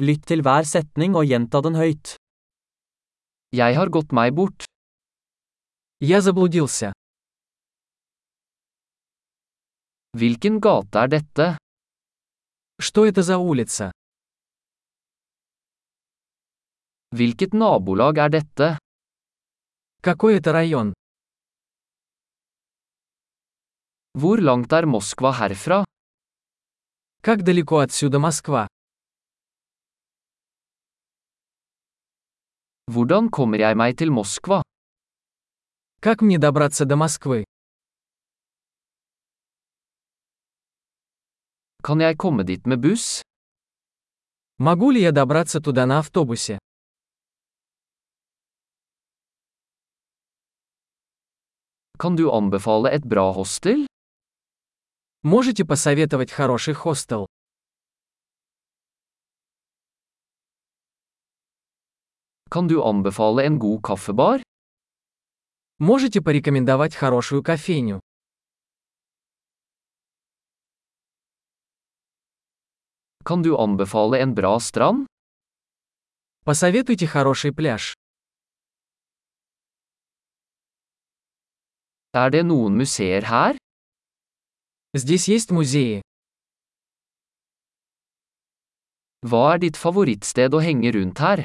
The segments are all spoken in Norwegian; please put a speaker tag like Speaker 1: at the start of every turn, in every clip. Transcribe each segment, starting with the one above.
Speaker 1: Lytt til hver setning og gjenta den høyt. Jeg har gått meg bort.
Speaker 2: Я заблудился.
Speaker 1: Hvilken gate er dette?
Speaker 2: Что это за улица?
Speaker 1: Hvilket nabolag er dette?
Speaker 2: Какой это район?
Speaker 1: Hvor langt er Moskva herfra?
Speaker 2: Как далеко отсюда Москва?
Speaker 1: Hvordan kommer jeg meg til Moskva?
Speaker 2: Как мне добраться до Москвы?
Speaker 1: Kan jeg komme dit med buss?
Speaker 2: Могу ли я добраться туда на автобусе?
Speaker 1: Kan du anbefale et bra hostel?
Speaker 2: Можете посоветовать хороший хостел?
Speaker 1: Kan du anbefale en god kaffebar?
Speaker 2: Можете порекомендовать хорошую кофейню?
Speaker 1: Kan du anbefale en bra strand?
Speaker 2: Посоветуйте хороший пляж.
Speaker 1: Er det noen museer her?
Speaker 2: Здесь есть музеи.
Speaker 1: Hva er ditt favorittsted å henge rundt her?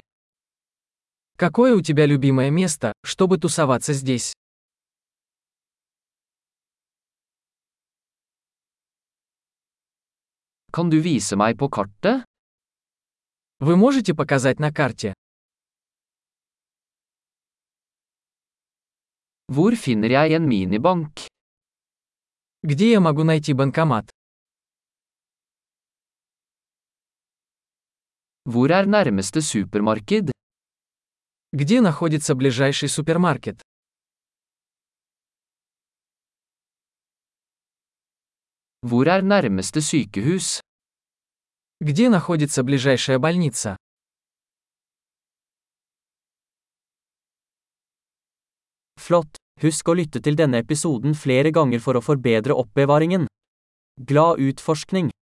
Speaker 2: Какое у тебя любимое место, чтобы тусоваться здесь?
Speaker 1: Kan du vise meg på kartet?
Speaker 2: Вы можете показать на карте?
Speaker 1: Hvor finner jeg en minibank?
Speaker 2: Где я могу найти банкомат?
Speaker 1: Hvor er nærmeste supermarked?
Speaker 2: Где находится ближайший супермаркет?
Speaker 1: Hvor er nærmeste sykehus?
Speaker 2: Где находится ближайшая больница?
Speaker 1: Flott! Husk å lytte til denne episoden flere ganger for å forbedre oppbevaringen. Glad utforskning!